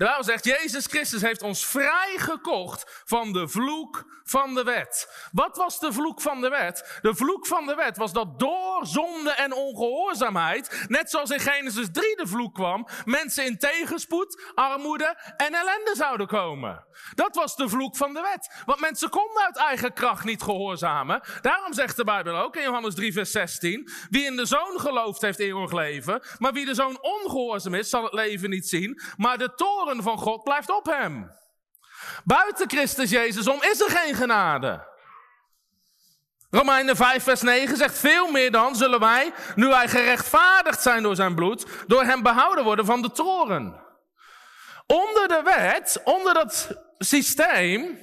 De zegt, Jezus Christus heeft ons vrijgekocht van de vloek van de wet. Wat was de vloek van de wet? De vloek van de wet was dat door zonde en ongehoorzaamheid, net zoals in Genesis 3 de vloek kwam, mensen in tegenspoed, armoede en ellende zouden komen. Dat was de vloek van de wet. Want mensen konden uit eigen kracht niet gehoorzamen. Daarom zegt de Bijbel ook in Johannes 3 vers 16, wie in de zoon gelooft heeft eeuwig leven, maar wie de zoon ongehoorzaam is, zal het leven niet zien, maar de toren van God blijft op hem. Buiten Christus Jezus om is er geen genade. Romeinen 5, vers 9 zegt: Veel meer dan zullen wij, nu wij gerechtvaardigd zijn door zijn bloed, door hem behouden worden van de toren. Onder de wet, onder dat systeem,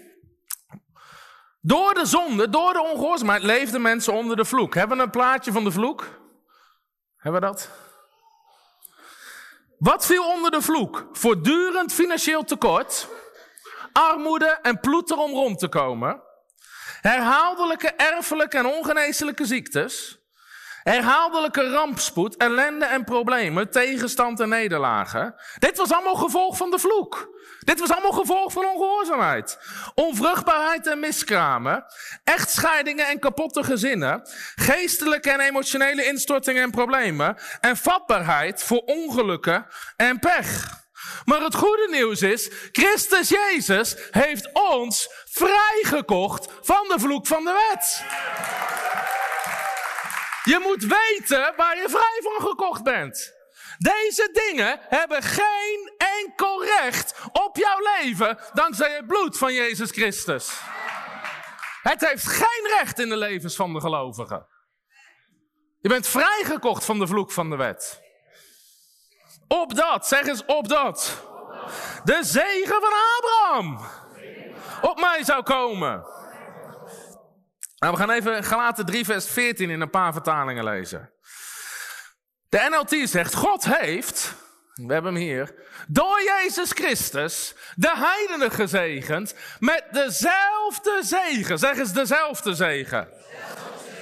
door de zonde, door de ongehoorzaamheid, leefden mensen onder de vloek. Hebben we een plaatje van de vloek? Hebben we dat? Wat viel onder de vloek? Voortdurend financieel tekort, armoede en ploeter om rond te komen, herhaaldelijke erfelijke en ongeneeslijke ziektes, herhaaldelijke rampspoed, ellende en problemen, tegenstand en nederlagen. Dit was allemaal gevolg van de vloek. Dit was allemaal gevolg van ongehoorzaamheid. Onvruchtbaarheid en miskramen, echtscheidingen en kapotte gezinnen, geestelijke en emotionele instortingen en problemen en vatbaarheid voor ongelukken en pech. Maar het goede nieuws is, Christus Jezus heeft ons vrijgekocht van de vloek van de wet. Je moet weten waar je vrij van gekocht bent. Deze dingen hebben geen enkel recht op jouw leven dankzij het bloed van Jezus Christus. Het heeft geen recht in de levens van de gelovigen. Je bent vrijgekocht van de vloek van de wet. Op dat, zeg eens op dat. De zegen van Abraham op mij zou komen. Nou, we gaan even Galaten 3 vers 14 in een paar vertalingen lezen. De NLT zegt, God heeft, we hebben hem hier, door Jezus Christus de heidenen gezegend met dezelfde zegen. Zeg eens dezelfde zegen.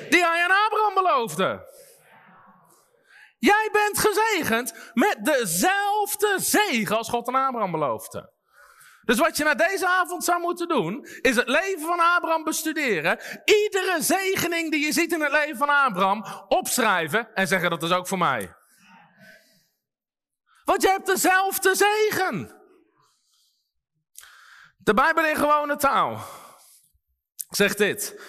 Die hij aan Abraham beloofde. Jij bent gezegend met dezelfde zegen als God aan Abraham beloofde. Dus wat je na deze avond zou moeten doen, is het leven van Abraham bestuderen. Iedere zegening die je ziet in het leven van Abraham opschrijven en zeggen dat is ook voor mij. Want je hebt dezelfde zegen. De Bijbel in gewone taal zegt dit.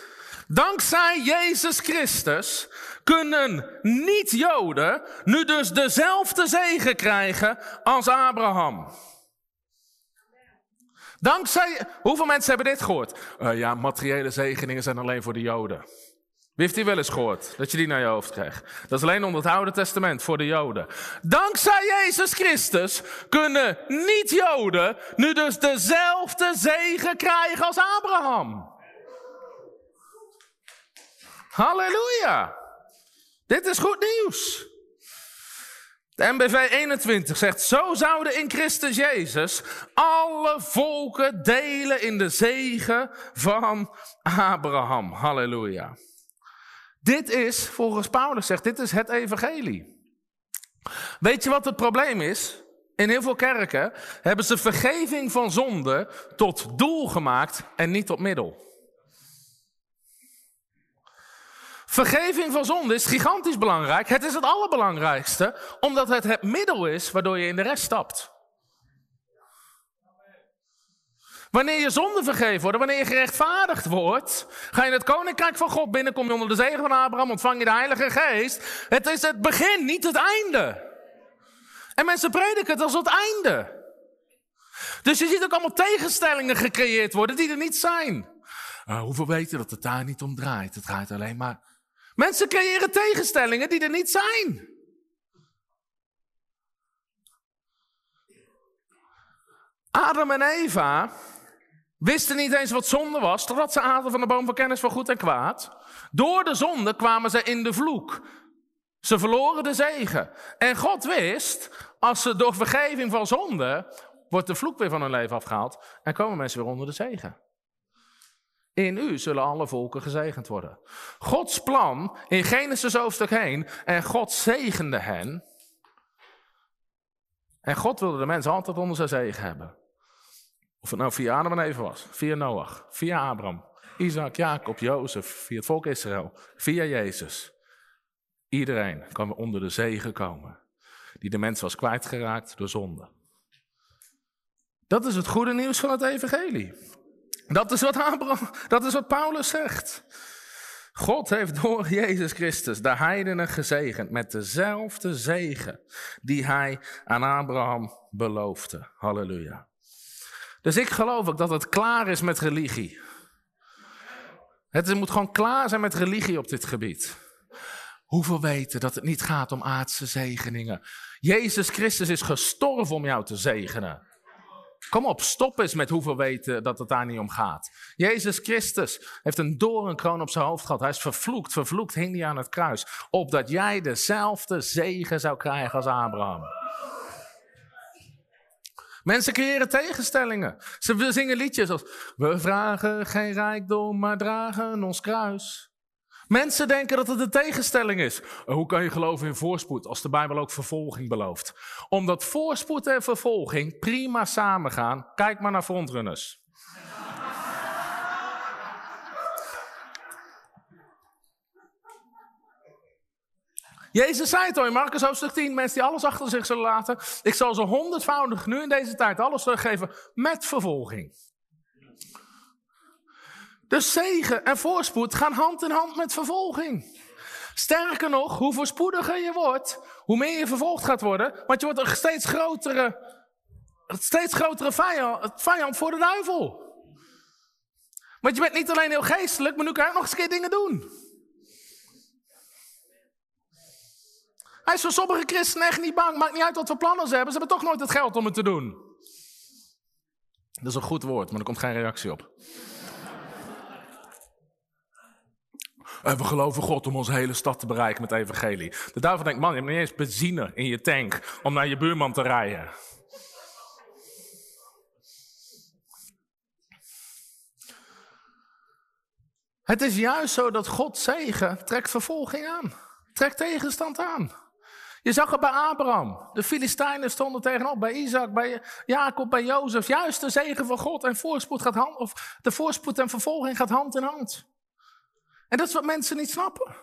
Dankzij Jezus Christus kunnen niet-Joden nu dus dezelfde zegen krijgen als Abraham. Dankzij, hoeveel mensen hebben dit gehoord? Uh, ja, materiële zegeningen zijn alleen voor de Joden. Wie heeft die wel eens gehoord? Dat je die naar je hoofd krijgt. Dat is alleen onder het Oude Testament voor de Joden. Dankzij Jezus Christus kunnen niet-Joden nu dus dezelfde zegen krijgen als Abraham. Halleluja. Dit is goed nieuws. De MBV 21 zegt, zo zouden in Christus Jezus alle volken delen in de zegen van Abraham. Halleluja. Dit is, volgens Paulus zegt, dit is het evangelie. Weet je wat het probleem is? In heel veel kerken hebben ze vergeving van zonde tot doel gemaakt en niet tot middel. Vergeving van zonde is gigantisch belangrijk. Het is het allerbelangrijkste, omdat het het middel is waardoor je in de rest stapt. Wanneer je zonde vergeven wordt, wanneer je gerechtvaardigd wordt, ga je in het koninkrijk van God binnen, kom je onder de zegen van Abraham, ontvang je de Heilige Geest. Het is het begin, niet het einde. En mensen prediken het als het einde. Dus je ziet ook allemaal tegenstellingen gecreëerd worden die er niet zijn. Uh, hoeveel weten dat het daar niet om draait? Het gaat alleen maar. Mensen creëren tegenstellingen die er niet zijn. Adam en Eva wisten niet eens wat zonde was, totdat ze aten van de boom van kennis van goed en kwaad. Door de zonde kwamen ze in de vloek. Ze verloren de zegen. En God wist, als ze door vergeving van zonde wordt de vloek weer van hun leven afgehaald en komen mensen weer onder de zegen. In u zullen alle volken gezegend worden. Gods plan in Genesis hoofdstuk heen en God zegende hen. En God wilde de mensen altijd onder zijn zegen hebben. Of het nou via Adam en Eva was, via Noach, via Abraham, Isaac, Jacob, Jozef, via het volk Israël, via Jezus. Iedereen kan onder de zegen komen, die de mens was kwijtgeraakt door zonde. Dat is het goede nieuws van het evangelie. Dat is wat, Abraham, dat is wat Paulus zegt. God heeft door Jezus Christus de heidenen gezegend met dezelfde zegen die hij aan Abraham beloofde. Halleluja. Dus ik geloof ook dat het klaar is met religie. Het moet gewoon klaar zijn met religie op dit gebied. Hoeveel weten dat het niet gaat om aardse zegeningen? Jezus Christus is gestorven om jou te zegenen. Kom op, stop eens met hoeveel weten dat het daar niet om gaat. Jezus Christus heeft een doornkroon op zijn hoofd gehad. Hij is vervloekt, vervloekt hing hij aan het kruis. Opdat jij dezelfde zegen zou krijgen als Abraham. Mensen creëren tegenstellingen. Ze zingen liedjes als: We vragen geen rijkdom, maar dragen ons kruis. Mensen denken dat het een tegenstelling is. Hoe kan je geloven in voorspoed als de Bijbel ook vervolging belooft? Omdat voorspoed en vervolging prima samengaan. Kijk maar naar frontrunners. Jezus zei het in Marcus hoofdstuk 10, mensen die alles achter zich zullen laten. Ik zal ze honderdvoudig nu in deze tijd alles teruggeven met vervolging. Dus zegen en voorspoed gaan hand in hand met vervolging. Sterker nog, hoe voorspoediger je wordt, hoe meer je vervolgd gaat worden, want je wordt een steeds grotere, steeds grotere vijand, vijand voor de duivel. Want je bent niet alleen heel geestelijk, maar nu kan je ook nog eens een keer dingen doen. Hij is voor sommige christenen echt niet bang. Maakt niet uit wat voor plannen ze hebben. Ze hebben toch nooit het geld om het te doen. Dat is een goed woord, maar er komt geen reactie op. En we geloven God om onze hele stad te bereiken met evangelie. De duivel denkt, man, je hebt niet eens benzine in je tank om naar je buurman te rijden. Het is juist zo dat God zegen trekt vervolging aan. Trekt tegenstand aan. Je zag het bij Abraham. De Filistijnen stonden tegenop. Bij Isaac, bij Jacob, bij Jozef. Juist de zegen van God en voorspoed gaat hand, of de voorspoed en vervolging gaat hand in hand. En dat is wat mensen niet snappen.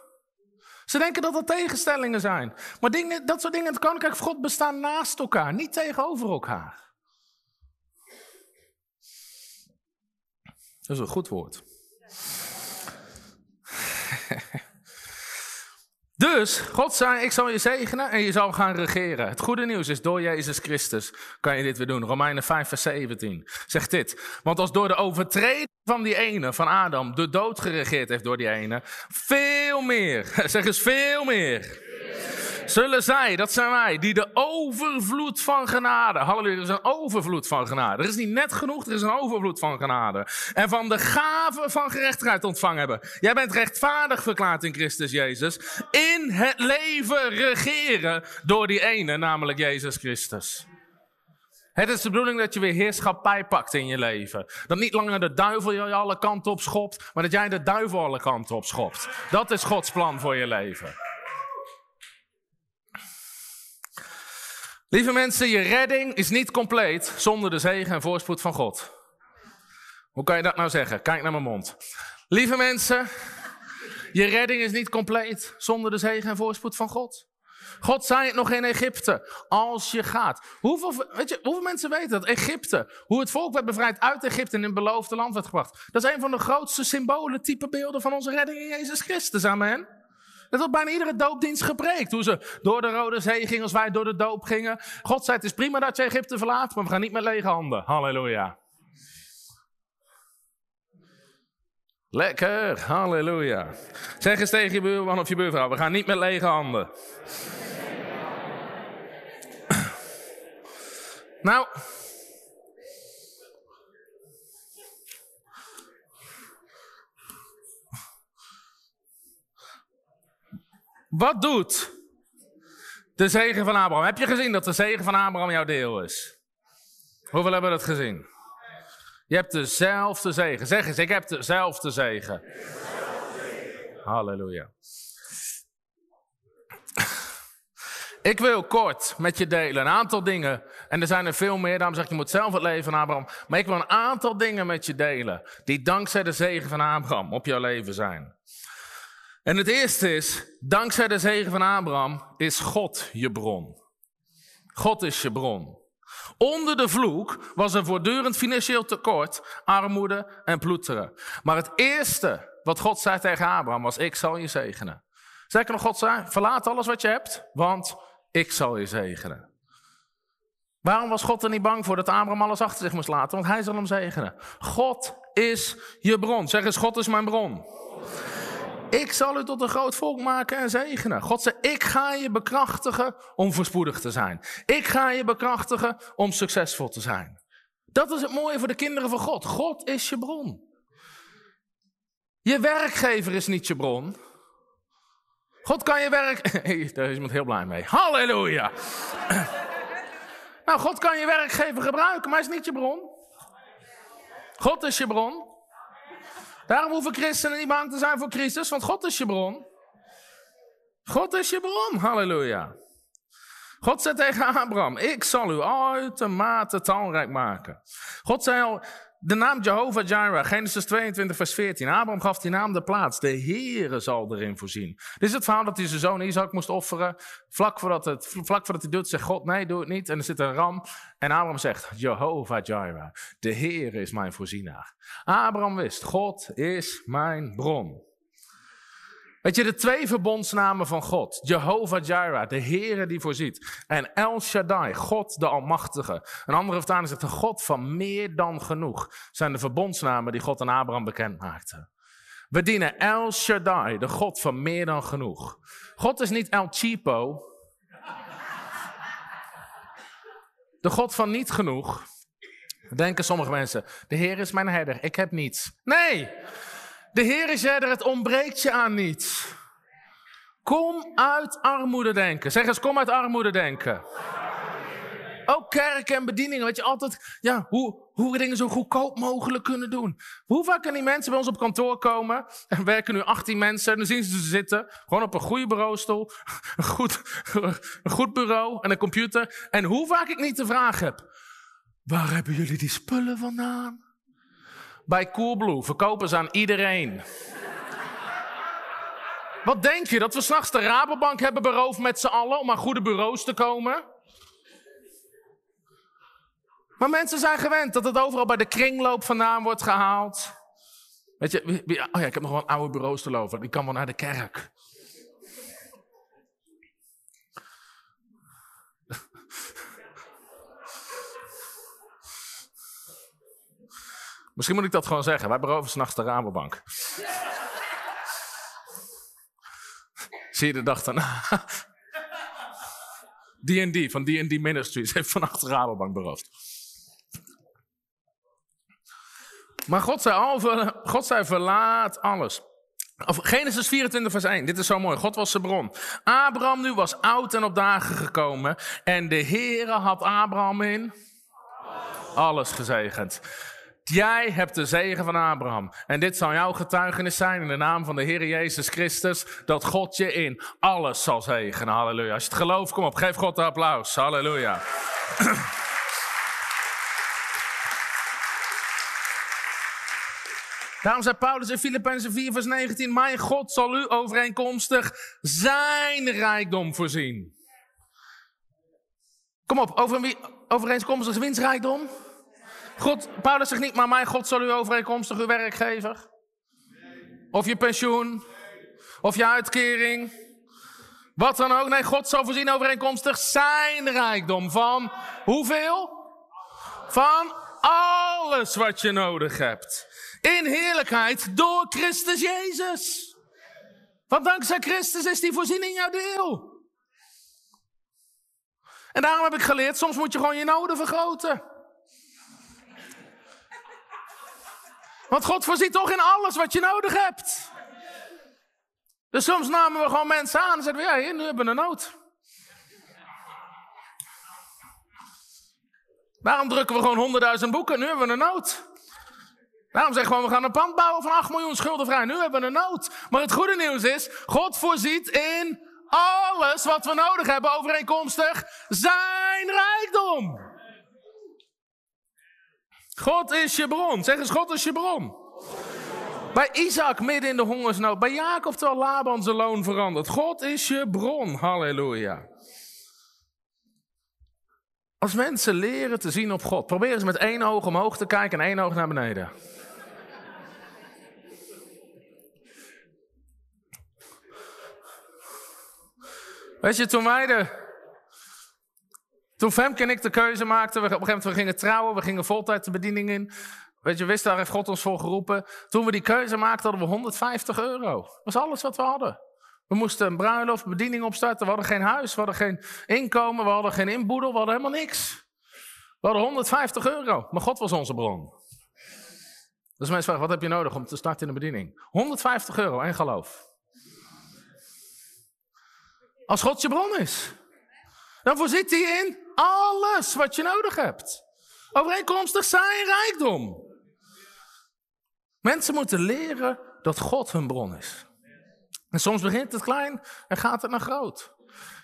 Ze denken dat er tegenstellingen zijn. Maar dat soort dingen in het koninkrijk God bestaan naast elkaar, niet tegenover elkaar. Dat is een goed woord. Dus God zei, ik zal je zegenen en je zal gaan regeren. Het goede nieuws is, door Jezus Christus kan je dit weer doen. Romeinen 5 vers 17 zegt dit. Want als door de overtreding van die ene, van Adam, de dood geregeerd heeft door die ene, veel meer, zeg eens veel meer zullen zij, dat zijn wij, die de overvloed van genade, halleluja, er is een overvloed van genade. Er is niet net genoeg, er is een overvloed van genade. En van de gave van gerechtigheid ontvangen hebben. Jij bent rechtvaardig verklaard in Christus Jezus. In het leven regeren door die ene, namelijk Jezus Christus. Het is de bedoeling dat je weer heerschappij pakt in je leven. Dat niet langer de duivel je alle kanten op schopt, maar dat jij de duivel alle kanten op schopt. Dat is Gods plan voor je leven. Lieve mensen, je redding is niet compleet zonder de zegen en voorspoed van God. Hoe kan je dat nou zeggen? Kijk naar mijn mond. Lieve mensen, je redding is niet compleet zonder de zegen en voorspoed van God. God zei het nog in Egypte. Als je gaat. Hoeveel, weet je, hoeveel mensen weten dat? Egypte. Hoe het volk werd bevrijd uit Egypte en in het beloofde land werd gebracht. Dat is een van de grootste symbolen, type beelden van onze redding in Jezus Christus. Amen. Dat wordt bijna iedere doopdienst gepreekt. Hoe ze door de Rode Zee gingen als wij door de doop gingen. God zei, het is prima dat je Egypte verlaat, maar we gaan niet met lege handen. Halleluja. Lekker, halleluja. Zeg eens tegen je buurman of je buurvrouw, we gaan niet met lege handen. nou, Wat doet de zegen van Abraham? Heb je gezien dat de zegen van Abraham jouw deel is? Hoeveel hebben dat gezien? Je hebt dezelfde zegen. Zeg eens, ik heb dezelfde zegen. Halleluja. Ik wil kort met je delen een aantal dingen. En er zijn er veel meer, daarom zeg je moet zelf het leven van Abraham. Maar ik wil een aantal dingen met je delen. Die dankzij de zegen van Abraham op jouw leven zijn. En het eerste is, dankzij de zegen van Abraham is God je bron. God is je bron. Onder de vloek was er voortdurend financieel tekort, armoede en ploeteren. Maar het eerste wat God zei tegen Abraham was, ik zal je zegenen. Zeker nog, God zei, verlaat alles wat je hebt, want ik zal je zegenen. Waarom was God er niet bang voor dat Abraham alles achter zich moest laten? Want hij zal hem zegenen. God is je bron. Zeg eens, God is mijn bron. Ik zal u tot een groot volk maken en zegenen. God zei, ik ga je bekrachtigen om voorspoedig te zijn. Ik ga je bekrachtigen om succesvol te zijn. Dat is het mooie voor de kinderen van God. God is je bron. Je werkgever is niet je bron. God kan je werk... Daar is iemand heel blij mee. Halleluja. nou, God kan je werkgever gebruiken, maar hij is niet je bron. God is je bron. Daarom hoeven christenen niet bang te zijn voor Christus, want God is je bron. God is je bron, halleluja. God zei tegen Abraham, ik zal u uitermate talrijk maken. God zei al, de naam Jehovah Jireh, Genesis 22, vers 14. Abraham gaf die naam de plaats. De Heere zal erin voorzien. Dit is het verhaal dat hij zijn zoon Isaac moest offeren. Vlak voordat, het, vlak voordat hij doet, zegt God, nee, doe het niet. En er zit een ram. En Abraham zegt, Jehovah Jireh, de Heere is mijn voorzienaar. Abraham wist, God is mijn bron. Weet je, de twee verbondsnamen van God. Jehovah Jireh, de Heere die voorziet. En El Shaddai, God de Almachtige. Een andere vertaling zegt de God van meer dan genoeg. Zijn de verbondsnamen die God aan Abraham bekend maakte. We dienen El Shaddai, de God van meer dan genoeg. God is niet El Cheapo. De God van niet genoeg. Denken sommige mensen, de Heer is mijn herder, ik heb niets. Nee, de Heer is er, het ontbreekt je aan niets. Kom uit armoede denken. Zeg eens, kom uit armoede denken. Ook kerk en bedieningen, weet je, altijd, ja, hoe, hoe we dingen zo goedkoop mogelijk kunnen doen. Hoe vaak kunnen die mensen bij ons op kantoor komen? Er werken nu 18 mensen en dan zien ze ze zitten. Gewoon op een goede bureaustoel, een goed, een goed bureau en een computer. En hoe vaak ik niet de vraag heb, waar hebben jullie die spullen vandaan? Bij Coolblue verkopen ze aan iedereen. Wat denk je, dat we s'nachts de Rabobank hebben beroofd met z'n allen om aan goede bureaus te komen? Maar mensen zijn gewend dat het overal bij de kringloop vandaan wordt gehaald. Weet je, oh ja, ik heb nog wel een oude bureaustoel over, die kan wel naar de kerk. Misschien moet ik dat gewoon zeggen. Wij beroven s'nachts de Rabobank. Zie je de dag daarna? D&D van D&D Ministries heeft vannacht de Rabobank beroofd. Maar God zei, al, God zei verlaat alles. Of Genesis 24 vers 1, dit is zo mooi. God was zijn bron. Abraham nu was oud en op dagen gekomen. En de Heere had Abraham in alles gezegend. Jij hebt de zegen van Abraham. En dit zal jouw getuigenis zijn in de naam van de Heer Jezus Christus. Dat God je in alles zal zegenen. Halleluja. Als je het gelooft, kom op. Geef God een applaus. Halleluja. Daarom zei Paulus in Filippenzen 4 vers 19. Mijn God zal u overeenkomstig zijn rijkdom voorzien. Kom op, over, overeenkomstig winstrijkdom. God, Paulus zegt niet, maar mijn God zal u overeenkomstig uw werkgever. Of je pensioen. Of je uitkering. Wat dan ook. Nee, God zal voorzien overeenkomstig zijn rijkdom. Van hoeveel? Van alles wat je nodig hebt. In heerlijkheid door Christus Jezus. Want dankzij Christus is die voorziening jouw deel. En daarom heb ik geleerd, soms moet je gewoon je noden vergroten. Want God voorziet toch in alles wat je nodig hebt. Dus soms namen we gewoon mensen aan en zeiden we, ja, nu hebben we een nood. Daarom drukken we gewoon honderdduizend boeken. Nu hebben we een nood. Daarom zeggen we we gaan een pand bouwen van 8 miljoen schuldenvrij. Nu hebben we een nood. Maar het goede nieuws is, God voorziet in alles wat we nodig hebben overeenkomstig zijn rijkdom. God is je bron. Zeg eens, God is je bron. Bij Isaac midden in de hongersnood. Bij Jacob terwijl Laban zijn loon verandert. God is je bron. Halleluja. Als mensen leren te zien op God, probeer eens met één oog omhoog te kijken en één oog naar beneden. Weet je, toen wij. Toen Femke en ik de keuze maakten, we, op een gegeven moment we gingen trouwen, we gingen voltijd de bediening in. Weet je, wist daar heeft God ons voor geroepen. Toen we die keuze maakten, hadden we 150 euro. Dat was alles wat we hadden. We moesten een bruiloft, bediening opstarten. We hadden geen huis, we hadden geen inkomen, we hadden geen inboedel, we hadden helemaal niks. We hadden 150 euro, maar God was onze bron. Dus mensen vragen, wat heb je nodig om te starten in de bediening? 150 euro en geloof. Als God je bron is. Dan voorziet hij in alles wat je nodig hebt. Overeenkomstig zijn rijkdom. Mensen moeten leren dat God hun bron is. En soms begint het klein en gaat het naar groot.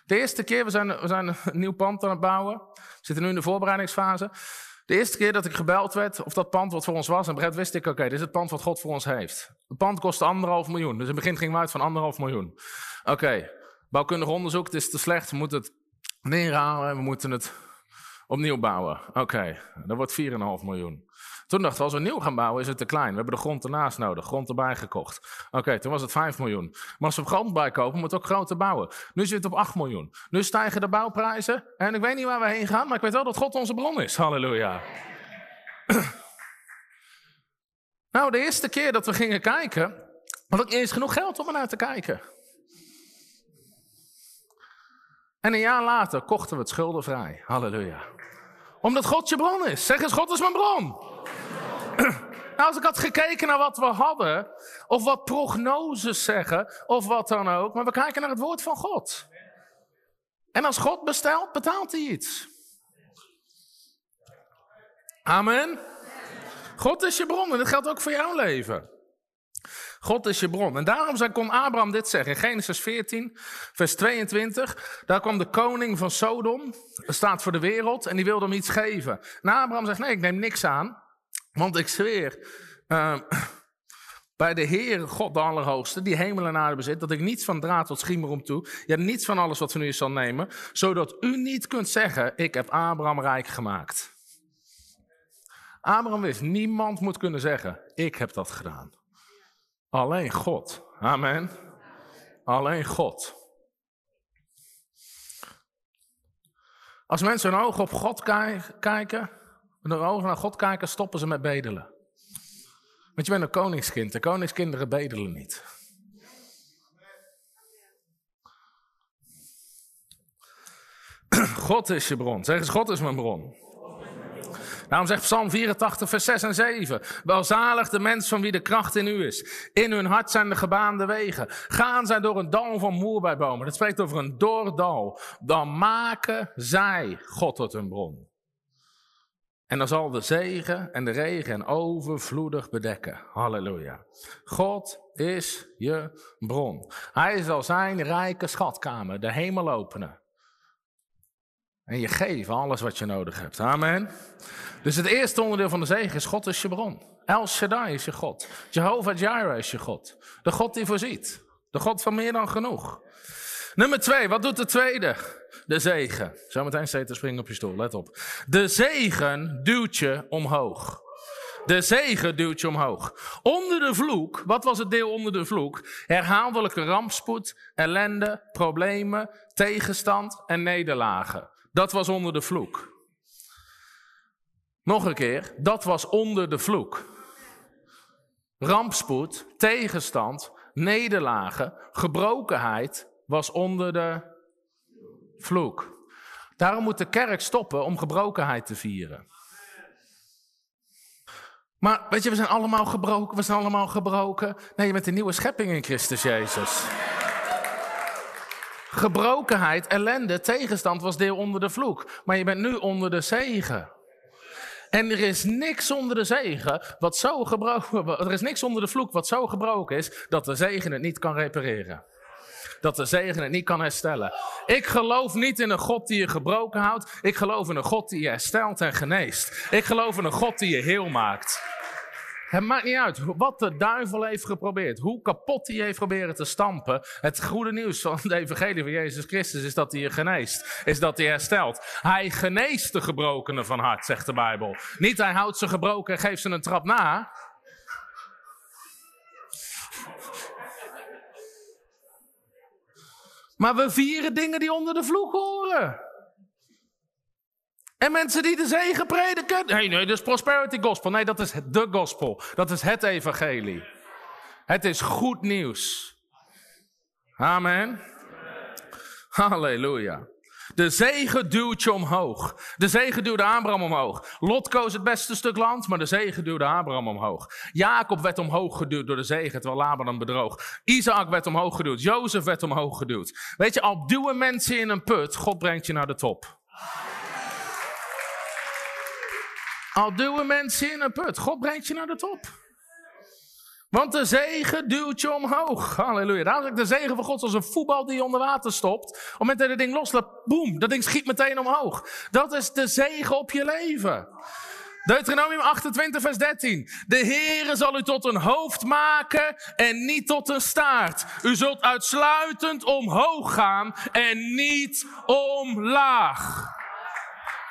De eerste keer, we zijn, we zijn een nieuw pand aan het bouwen. We zitten nu in de voorbereidingsfase. De eerste keer dat ik gebeld werd of dat pand wat voor ons was, en Brett wist ik, oké, dit is het pand wat God voor ons heeft. Het pand kostte anderhalf miljoen, dus in het begin gingen we uit van anderhalf miljoen. Oké, bouwkundig onderzoek, het is te slecht, we moeten het neerhalen en we moeten het opnieuw bouwen. Oké, dat wordt 4,5 miljoen. Toen dachten we, als we nieuw gaan bouwen, is het te klein. We hebben de grond ernaast nodig, grond erbij gekocht. Oké, toen was het 5 miljoen. Maar als we grond bijkopen, moeten we ook groter bouwen. Nu zit het op 8 miljoen. Nu stijgen de bouwprijzen. En ik weet niet waar we heen gaan, maar ik weet wel dat God onze bron is. Halleluja. nou, de eerste keer dat we gingen kijken, had ik eens genoeg geld om er naar te kijken. En een jaar later kochten we het schuldenvrij. Halleluja. Omdat God je bron is. Zeg eens, God is mijn bron. Nou, als ik had gekeken naar wat we hadden, of wat prognoses zeggen, of wat dan ook, maar we kijken naar het woord van God. En als God bestelt, betaalt hij iets. Amen. God is je bron en dat geldt ook voor jouw leven. God is je bron. En daarom kon Abraham dit zeggen. In Genesis 14, vers 22. Daar kwam de koning van Sodom. staat voor de wereld. En die wilde hem iets geven. En Abraham zegt: Nee, ik neem niks aan. Want ik zweer. Uh, bij de Heer God de Allerhoogste, die hemel en aarde bezit, dat ik niets van draad tot schiemerom toe, ja, niets van alles wat van u zal nemen, zodat u niet kunt zeggen, ik heb Abraham rijk gemaakt. Abraham wist, niemand moet kunnen zeggen, ik heb dat gedaan. Alleen God. Amen. Alleen God. Als mensen hun ogen op God kijken, hun ogen naar God kijken, stoppen ze met bedelen. Want je bent een koningskind. De koningskinderen bedelen niet. God is je bron. Zeg eens, God is mijn bron. Daarom zegt Psalm 84, vers 6 en 7. Welzalig de mens van wie de kracht in u is. In hun hart zijn de gebaande wegen. Gaan zij door een dal van moerbijbomen. Dat spreekt over een doordal. Dan maken zij God tot hun bron. En dan zal de zegen en de regen overvloedig bedekken. Halleluja. God is je bron. Hij zal zijn rijke schatkamer, de hemel openen. En je geven alles wat je nodig hebt. Amen. Dus het eerste onderdeel van de zegen is God is je bron. El Shaddai is je God. Jehovah Jireh is je God. De God die voorziet. De God van meer dan genoeg. Nummer twee, wat doet de tweede? De zegen. Zometeen staat te springen op je stoel, let op. De zegen duwt je omhoog. De zegen duwt je omhoog. Onder de vloek, wat was het deel onder de vloek? Herhaaldelijke rampspoed, ellende, problemen, tegenstand en nederlagen. Dat was onder de vloek. Nog een keer, dat was onder de vloek. Rampspoed, tegenstand, nederlagen, gebrokenheid was onder de vloek. Daarom moet de kerk stoppen om gebrokenheid te vieren. Maar weet je, we zijn allemaal gebroken, we zijn allemaal gebroken. Nee, je bent een nieuwe schepping in Christus Jezus. Gebrokenheid, ellende, tegenstand was deel onder de vloek. Maar je bent nu onder de zegen. En er is niks onder de zegen wat zo gebroken, er is niks onder de vloek wat zo gebroken is dat de zegen het niet kan repareren. Dat de zegen het niet kan herstellen. Ik geloof niet in een God die je gebroken houdt. Ik geloof in een God die je herstelt en geneest. Ik geloof in een God die je heel maakt. Het maakt niet uit wat de duivel heeft geprobeerd, hoe kapot hij heeft proberen te stampen. Het goede nieuws van de evangelie van Jezus Christus is dat hij je geneest, is dat hij herstelt. Hij geneest de gebrokenen van hart, zegt de Bijbel. Niet hij houdt ze gebroken en geeft ze een trap na. Maar we vieren dingen die onder de vloek horen. En mensen die de zegen prediken. Nee, nee, dat is prosperity gospel. Nee, dat is de gospel. Dat is het evangelie. Het is goed nieuws. Amen. Halleluja. De zegen duwt je omhoog. De zegen duwde Abraham omhoog. Lot koos het beste stuk land, maar de zegen duwde Abraham omhoog. Jacob werd omhoog geduwd door de zegen, terwijl Laban hem bedroog. Isaac werd omhoog geduwd. Jozef werd omhoog geduwd. Weet je, al duwen mensen in een put, God brengt je naar de top. Al duwen mensen in een put. God brengt je naar de top. Want de zegen duwt je omhoog. Halleluja. Zeg ik de zegen van God als een voetbal die je onder water stopt. Op het moment dat je ding loslaat, boem, dat ding schiet meteen omhoog. Dat is de zegen op je leven. Deuteronomium 28, vers 13. De Heere zal u tot een hoofd maken en niet tot een staart. U zult uitsluitend omhoog gaan en niet omlaag.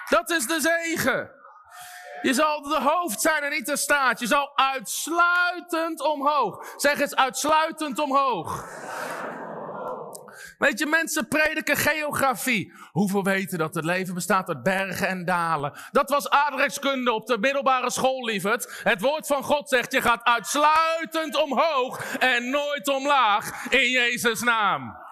Dat is de zegen. Je zal de hoofd zijn en niet de staart. Je zal uitsluitend omhoog. Zeg eens uitsluitend omhoog. Weet je, mensen prediken geografie. Hoeveel weten dat het leven bestaat uit bergen en dalen? Dat was aardrijkskunde op de middelbare school, lieverd. Het woord van God zegt, je gaat uitsluitend omhoog en nooit omlaag in Jezus' naam.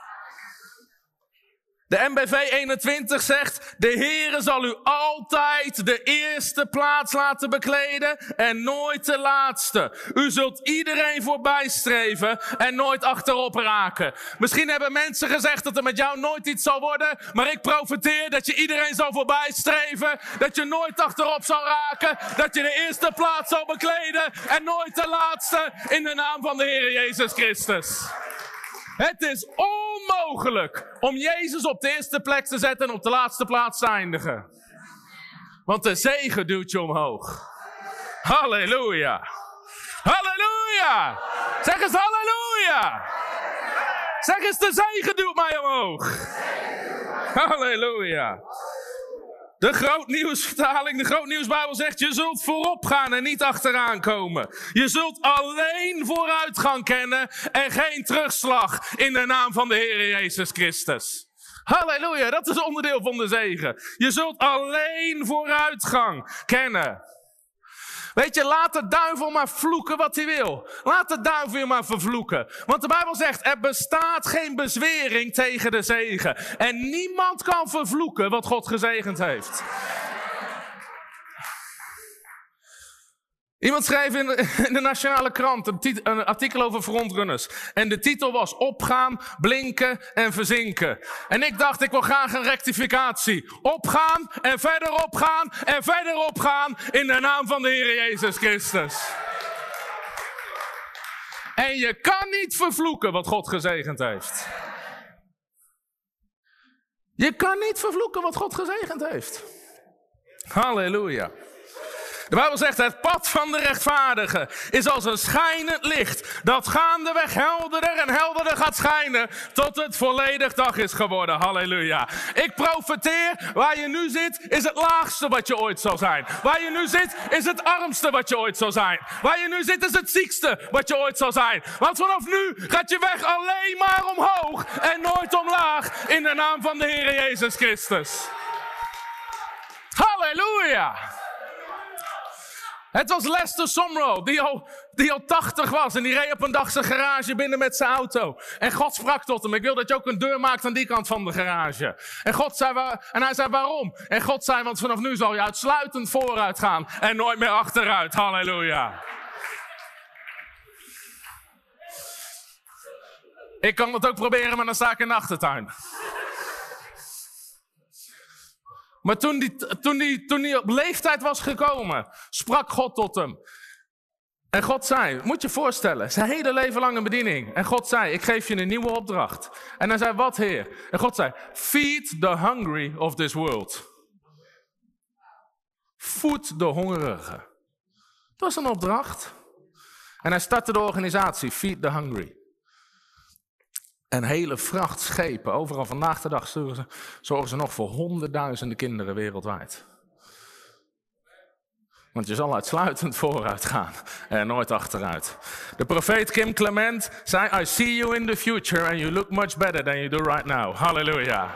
De MBV 21 zegt, de Heere zal u altijd de eerste plaats laten bekleden en nooit de laatste. U zult iedereen voorbij streven en nooit achterop raken. Misschien hebben mensen gezegd dat er met jou nooit iets zal worden, maar ik profiteer dat je iedereen zal voorbij streven, dat je nooit achterop zal raken, dat je de eerste plaats zal bekleden en nooit de laatste in de naam van de Heer Jezus Christus. Het is onmogelijk om Jezus op de eerste plek te zetten en op de laatste plaats te eindigen. Want de zegen duwt je omhoog. Halleluja. Halleluja. Zeg eens halleluja. Zeg eens de zegen duwt mij omhoog. Halleluja. De grootnieuwsvertaling, de grootnieuwsbijbel zegt, je zult voorop gaan en niet achteraan komen. Je zult alleen vooruitgang kennen en geen terugslag in de naam van de Heer Jezus Christus. Halleluja, dat is onderdeel van de zegen. Je zult alleen vooruitgang kennen. Weet je, laat de duivel maar vloeken wat hij wil. Laat de duivel je maar vervloeken. Want de Bijbel zegt, er bestaat geen bezwering tegen de zegen. En niemand kan vervloeken wat God gezegend heeft. Iemand schreef in de, Nationale Krant een, een, artikel over frontrunners. En de titel was Opgaan, Blinken en Verzinken. En ik dacht, ik wil graag een rectificatie. Opgaan en verder opgaan en verder opgaan in de naam van de Heer Jezus Christus. En je kan niet vervloeken wat God gezegend heeft. Je kan niet vervloeken wat God gezegend heeft. Halleluja. De Bijbel zegt, het pad van de rechtvaardige is als een schijnend licht, dat gaandeweg helderder en helderder gaat schijnen, tot het volledig dag is geworden. Halleluja. Ik profeteer, waar je nu zit, is het laagste wat je ooit zal zijn. Waar je nu zit, is het armste wat je ooit zal zijn. Waar je nu zit, is het ziekste wat je ooit zal zijn. Want vanaf nu gaat je weg alleen maar omhoog en nooit omlaag, in de naam van de Heer Jezus Christus. Halleluja. Het was Lester Somro, die al, die al 80 was. En die reed op een dag zijn garage binnen met zijn auto. En God sprak tot hem. Ik wil dat je ook een deur maakt aan die kant van de garage. En, God zei, en hij zei waarom? En God zei, want vanaf nu zal je uitsluitend vooruit gaan. En nooit meer achteruit. Halleluja. Ik kan het ook proberen, maar dan sta ik in de achtertuin. Maar toen toen die op leeftijd was gekomen, sprak God tot hem. En God zei, moet je voorstellen, zijn hele leven lang een bediening. En God zei, ik geef je een nieuwe opdracht. En hij zei, wat heer? En God zei, feed the hungry of this world. Voed de hongerigen. Dat was een opdracht. En hij startte de organisatie Feed the Hungry. En hele vrachtschepen, overal vandaag de dag zorgen ze, zorgen ze nog voor honderdduizenden kinderen wereldwijd. Want je zal uitsluitend vooruit gaan en nooit achteruit. De profeet Kim Clement zei: I see you in the future and you look much better than you do right now. Halleluja.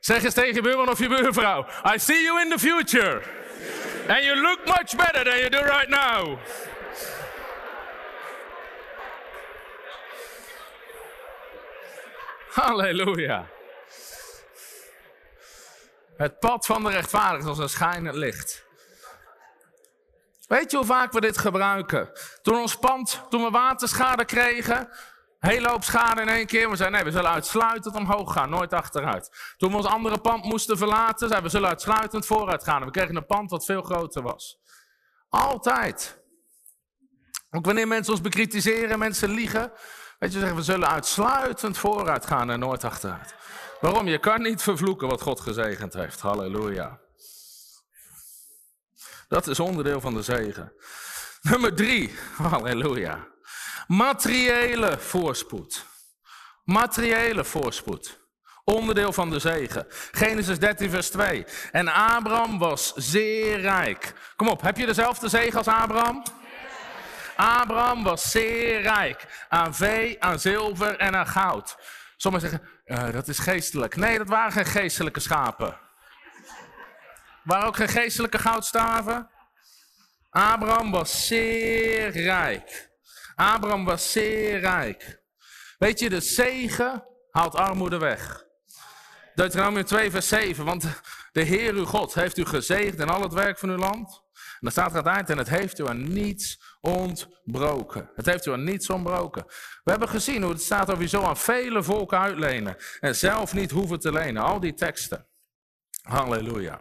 Zeg eens tegen je buurman of je buurvrouw: I see you in the future and you look much better than you do right now. Halleluja. Het pad van de rechtvaardig is als een schijnend licht. Weet je hoe vaak we dit gebruiken? Toen ons pand, toen we waterschade kregen, hele hoop schade in één keer. We zeiden nee, we zullen uitsluitend omhoog gaan, nooit achteruit. Toen we ons andere pand moesten verlaten, zeiden we zullen uitsluitend vooruit gaan. we kregen een pand wat veel groter was. Altijd. Ook wanneer mensen ons bekritiseren, mensen liegen. Weet je, zeggen we zullen uitsluitend vooruit gaan en nooit achteruit. Waarom? Je kan niet vervloeken wat God gezegend heeft. Halleluja. Dat is onderdeel van de zegen. Nummer drie. Halleluja. Materiële voorspoed. Materiële voorspoed. Onderdeel van de zegen. Genesis 13, vers 2. En Abraham was zeer rijk. Kom op, heb je dezelfde zegen als Abraham? Abraham was zeer rijk aan vee, aan zilver en aan goud. Sommigen zeggen, uh, dat is geestelijk. Nee, dat waren geen geestelijke schapen. Waren ook geen geestelijke goudstaven? Abraham was zeer rijk. Abraham was zeer rijk. Weet je, de zegen haalt armoede weg. Deuteronomium 2 vers 7, want de Heer uw God heeft u gezegend in al het werk van uw land. En dan staat er aan het eind, en het heeft u aan niets ontbroken. Het heeft u aan niets ontbroken. We hebben gezien hoe het staat over zo aan vele volken uitlenen. En zelf niet hoeven te lenen. Al die teksten. Halleluja.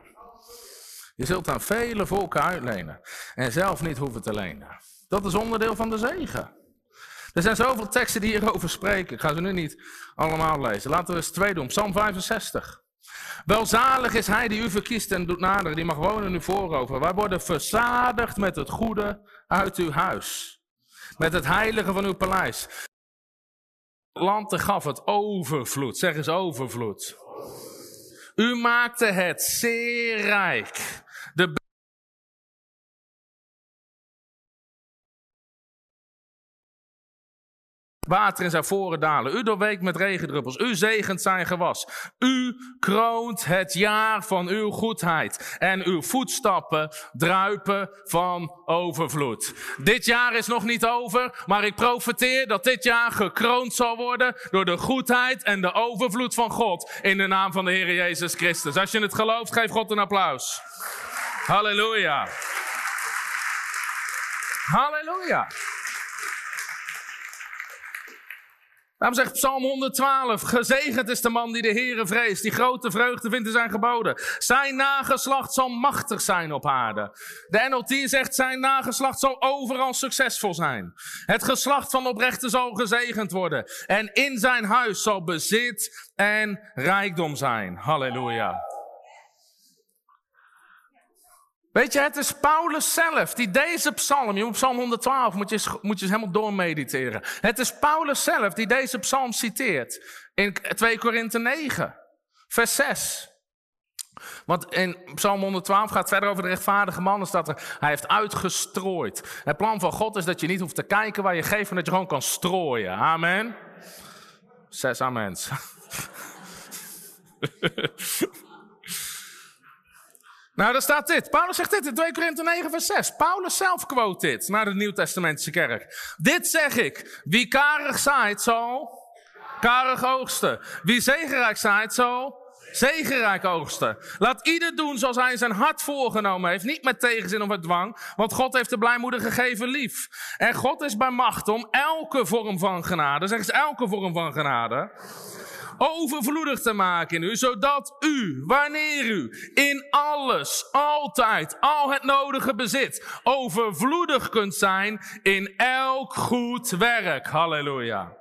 Je zult aan vele volken uitlenen. En zelf niet hoeven te lenen. Dat is onderdeel van de zegen. Er zijn zoveel teksten die hierover spreken. Ik ga ze nu niet allemaal lezen. Laten we eens twee doen. Psalm 65. Welzalig is hij die u verkiest en doet naderen, die mag wonen in uw voorover. Wij worden verzadigd met het goede uit uw huis, met het heilige van uw paleis. Land gaf het overvloed, zeg eens overvloed. U maakte het zeer rijk. De water in zijn voren dalen. U doorweekt met regendruppels. U zegent zijn gewas. U kroont het jaar van uw goedheid. En uw voetstappen druipen van overvloed. Dit jaar is nog niet over, maar ik profeteer dat dit jaar gekroond zal worden door de goedheid en de overvloed van God in de naam van de Heer Jezus Christus. Als je het gelooft, geef God een applaus. Halleluja. Halleluja. Daarom zegt Psalm 112, gezegend is de man die de Heere vreest, die grote vreugde vindt in zijn geboden. Zijn nageslacht zal machtig zijn op aarde. De NLT zegt, zijn nageslacht zal overal succesvol zijn. Het geslacht van oprechten zal gezegend worden. En in zijn huis zal bezit en rijkdom zijn. Halleluja. Weet je, het is Paulus zelf die deze psalm, je psalm 112, moet je, moet je eens helemaal doormediteren. Het is Paulus zelf die deze psalm citeert in 2 Korinthe 9, vers 6. Want in Psalm 112 gaat het verder over de rechtvaardige man. Dan staat er, hij heeft uitgestrooid. Het plan van God is dat je niet hoeft te kijken waar je geeft, maar dat je gewoon kan strooien. Amen. Zes amens. Nou, daar staat dit. Paulus zegt dit in 2 Korinthe 9, vers 6. Paulus zelf quote dit naar de Nieuw-Testamentische kerk. Dit zeg ik. Wie karig zaait, zal karig oogsten. Wie zegenrijk zaait, zal zegenrijk oogsten. Laat ieder doen zoals hij zijn hart voorgenomen heeft. Niet met tegenzin of met dwang. Want God heeft de blijmoedig gegeven lief. En God is bij macht om elke vorm van genade. Zeg eens elke vorm van genade overvloedig te maken in u, zodat u, wanneer u in alles, altijd, al het nodige bezit, overvloedig kunt zijn in elk goed werk. Halleluja.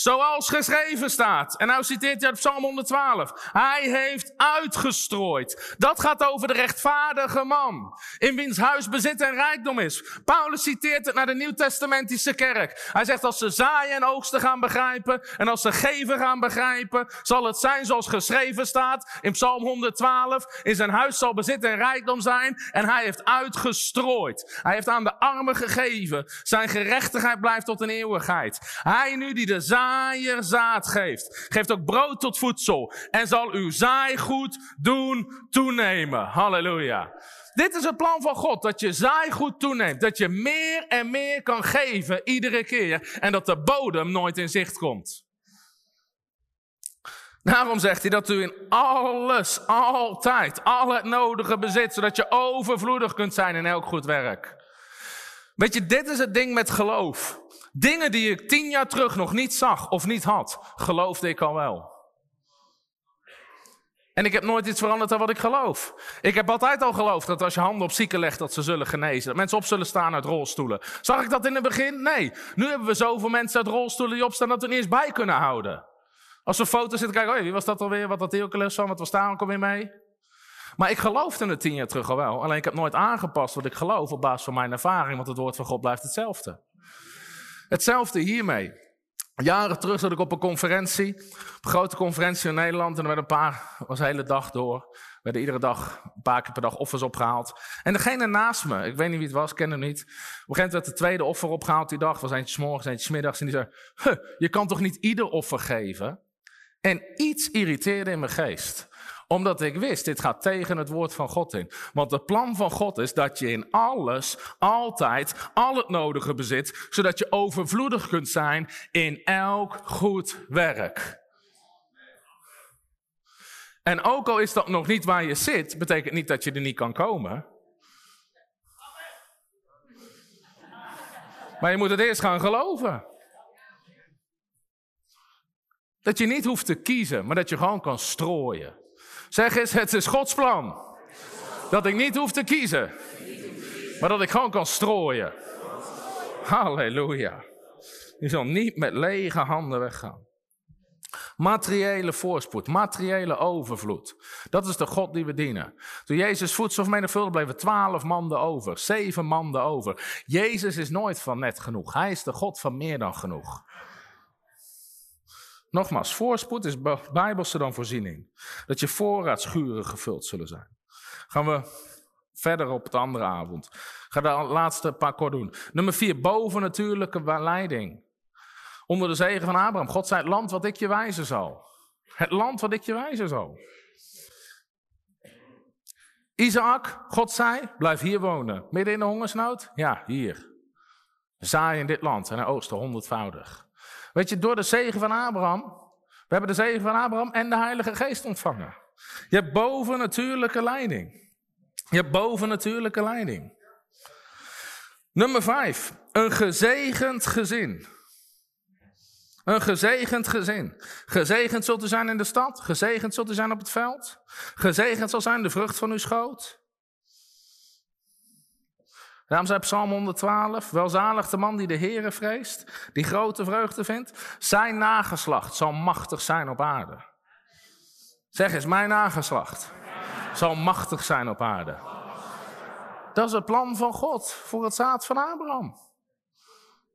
Zoals geschreven staat. En nou citeert hij uit Psalm 112. Hij heeft uitgestrooid. Dat gaat over de rechtvaardige man. In wiens huis bezit en rijkdom is. Paulus citeert het naar de Nieuw-Testamentische kerk. Hij zegt als ze zaaien en oogsten gaan begrijpen. En als ze geven gaan begrijpen. Zal het zijn zoals geschreven staat. In Psalm 112. In zijn huis zal bezit en rijkdom zijn. En hij heeft uitgestrooid. Hij heeft aan de armen gegeven. Zijn gerechtigheid blijft tot een eeuwigheid. Hij nu die de zaai zaaier zaad geeft. Geeft ook brood tot voedsel. En zal uw zaaigoed doen toenemen. Halleluja. Dit is het plan van God, dat je zaaigoed toeneemt. Dat je meer en meer kan geven iedere keer. En dat de bodem nooit in zicht komt. Daarom zegt hij dat u in alles, altijd, al het nodige bezit, zodat je overvloedig kunt zijn in elk goed werk. Weet je, dit is het ding met geloof. Dingen die ik tien jaar terug nog niet zag of niet had, geloofde ik al wel. En ik heb nooit iets veranderd aan wat ik geloof. Ik heb altijd al geloofd dat als je handen op zieken legt, dat ze zullen genezen. Dat mensen op zullen staan uit rolstoelen. Zag ik dat in het begin? Nee. Nu hebben we zoveel mensen uit rolstoelen die opstaan dat we er niet eens bij kunnen houden. Als we foto's zitten kijken, oh, wie was dat alweer? Wat die ook van? Wat was daar ook alweer mee? Maar ik geloofde het tien jaar terug al wel. Alleen ik heb nooit aangepast wat ik geloof op basis van mijn ervaring. Want het woord van God blijft hetzelfde. Hetzelfde hiermee. Jaren terug zat ik op een conferentie, een grote conferentie in Nederland. En er een paar, was de hele dag door, werden iedere dag, een paar keer per dag offers opgehaald. En degene naast me, ik weet niet wie het was, ken hem niet. Op een gegeven moment werd de tweede offer opgehaald die dag. was eentje morgens, eentje middags. En die zei, huh, je kan toch niet ieder offer geven? En iets irriteerde in mijn geest omdat ik wist, dit gaat tegen het woord van God in. Want het plan van God is dat je in alles, altijd, al het nodige bezit, zodat je overvloedig kunt zijn in elk goed werk. En ook al is dat nog niet waar je zit, betekent niet dat je er niet kan komen. Maar je moet het eerst gaan geloven. Dat je niet hoeft te kiezen, maar dat je gewoon kan strooien. Zeg eens, het is Gods plan. Dat ik niet hoef te kiezen. Maar dat ik gewoon kan strooien. Halleluja. Je zal niet met lege handen weggaan. Materiële voorspoed, materiële overvloed. Dat is de God die we dienen. Toen Jezus voedselvermenigvuldigd bleven twaalf manden over, zeven manden over. Jezus is nooit van net genoeg. Hij is de God van meer dan genoeg. Nogmaals, voorspoed is bijbelse dan voorziening. Dat je voorraadschuren gevuld zullen zijn. Gaan we verder op de andere avond. Ga de laatste paar kort doen. Nummer vier, bovennatuurlijke leiding. Onder de zegen van Abraham. God zei, het land wat ik je wijzen zal. Het land wat ik je wijzen zal. Isaac, God zei, blijf hier wonen. Midden in de hongersnood? Ja, hier. Zaai in dit land en hij oogsten honderdvoudig. Weet je, door de zegen van Abraham, we hebben de zegen van Abraham en de Heilige Geest ontvangen. Je hebt bovennatuurlijke leiding. Je hebt bovennatuurlijke leiding. Nummer vijf, een gezegend gezin. Een gezegend gezin. Gezegend zult u zijn in de stad, gezegend zult u zijn op het veld, gezegend zal zijn de vrucht van uw schoot. Daarom zei Psalm 112, welzalig de man die de Heere vreest, die grote vreugde vindt. Zijn nageslacht zal machtig zijn op aarde. Zeg eens, mijn nageslacht zal machtig zijn op aarde. Dat is het plan van God voor het zaad van Abraham.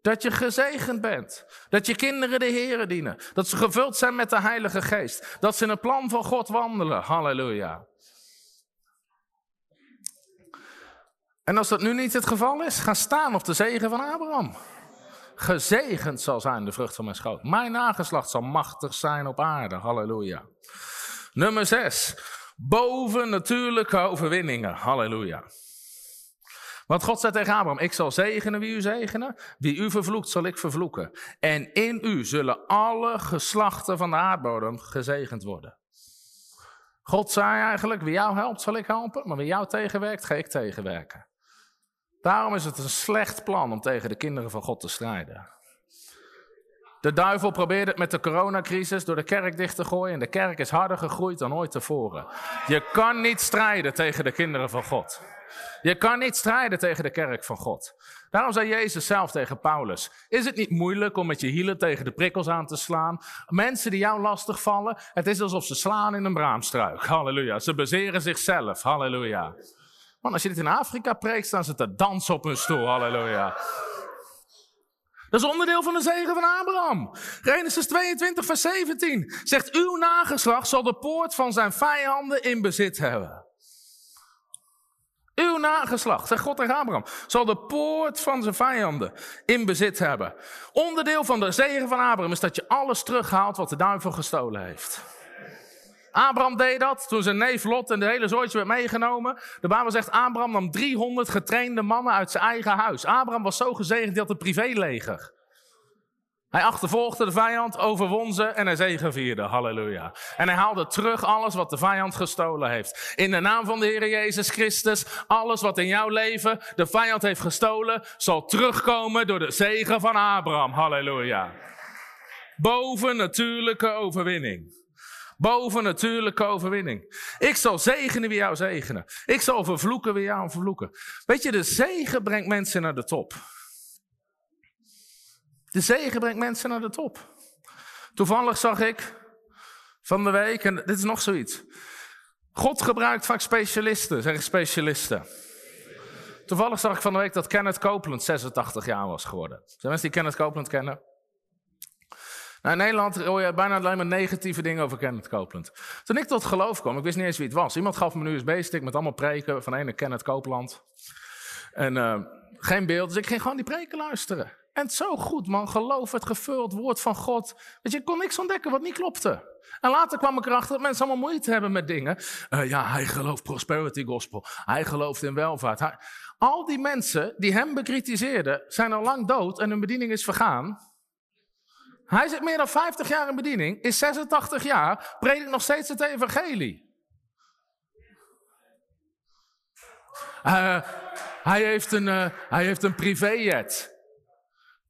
Dat je gezegend bent. Dat je kinderen de Heere dienen. Dat ze gevuld zijn met de Heilige Geest. Dat ze in het plan van God wandelen. Halleluja. En als dat nu niet het geval is, ga staan op de zegen van Abraham. Gezegend zal zijn de vrucht van mijn schoot. Mijn nageslacht zal machtig zijn op aarde. Halleluja. Nummer 6. Boven natuurlijke overwinningen. Halleluja. Want God zei tegen Abraham: Ik zal zegenen wie u zegenen. Wie u vervloekt, zal ik vervloeken. En in u zullen alle geslachten van de aardbodem gezegend worden. God zei eigenlijk: Wie jou helpt, zal ik helpen. Maar wie jou tegenwerkt, ga ik tegenwerken. Daarom is het een slecht plan om tegen de kinderen van God te strijden. De duivel probeert het met de coronacrisis door de kerk dicht te gooien. En de kerk is harder gegroeid dan ooit tevoren. Je kan niet strijden tegen de kinderen van God. Je kan niet strijden tegen de kerk van God. Daarom zei Jezus zelf tegen Paulus: Is het niet moeilijk om met je hielen tegen de prikkels aan te slaan? Mensen die jou lastig vallen, het is alsof ze slaan in een braamstruik. Halleluja. Ze bezeren zichzelf. Halleluja. Man, als je dit in Afrika preekt, staan ze te dansen op hun stoel. Halleluja. Dat is onderdeel van de zegen van Abraham. Genesis 22, vers 17 zegt: Uw nageslacht zal de poort van zijn vijanden in bezit hebben. Uw nageslacht, zegt God tegen Abraham, zal de poort van zijn vijanden in bezit hebben. Onderdeel van de zegen van Abraham is dat je alles terughaalt wat de duivel gestolen heeft. Abraham deed dat toen zijn neef Lot en de hele zooitje werd meegenomen. De Bijbel zegt, Abraham nam 300 getrainde mannen uit zijn eigen huis. Abraham was zo gezegend, hij had een privéleger. Hij achtervolgde de vijand, overwon ze en hij zegevierde. Halleluja. En hij haalde terug alles wat de vijand gestolen heeft. In de naam van de Heer Jezus Christus, alles wat in jouw leven de vijand heeft gestolen, zal terugkomen door de zegen van Abraham. Halleluja. Boven natuurlijke overwinning. Boven natuurlijke overwinning. Ik zal zegenen wie jou zegenen. Ik zal vervloeken wie jou vervloeken. Weet je, de zegen brengt mensen naar de top. De zegen brengt mensen naar de top. Toevallig zag ik van de week, en dit is nog zoiets. God gebruikt vaak specialisten, zeggen specialisten. Toevallig zag ik van de week dat Kenneth Copeland 86 jaar was geworden. Zijn mensen die Kenneth Copeland kennen? Nou, in Nederland hoor je bijna alleen maar negatieve dingen over Kenneth Copeland. Toen ik tot geloof kwam, ik wist niet eens wie het was. Iemand gaf me een USB-stick met allemaal preken van ene Kenneth Copeland. En uh, geen beeld, dus ik ging gewoon die preken luisteren. En zo goed, man. Geloof het gevuld woord van God. Weet je, ik kon niks ontdekken wat niet klopte. En later kwam ik erachter dat mensen allemaal moeite hebben met dingen. Uh, ja, hij gelooft prosperity gospel. Hij gelooft in welvaart. Al die mensen die hem bekritiseerden, zijn al lang dood en hun bediening is vergaan. Hij zit meer dan 50 jaar in bediening, is 86 jaar, predikt nog steeds het evangelie. Uh, hij heeft een, uh, hij heeft een privéjet.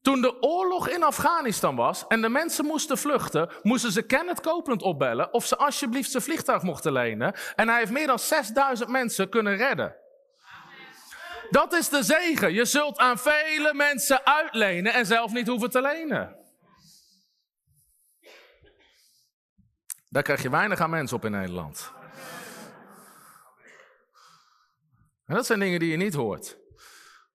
Toen de oorlog in Afghanistan was en de mensen moesten vluchten, moesten ze Kenneth Copeland opbellen of ze alsjeblieft zijn vliegtuig mochten lenen. En hij heeft meer dan 6000 mensen kunnen redden. Dat is de zegen. Je zult aan vele mensen uitlenen en zelf niet hoeven te lenen. Daar krijg je weinig aan mensen op in Nederland. En dat zijn dingen die je niet hoort.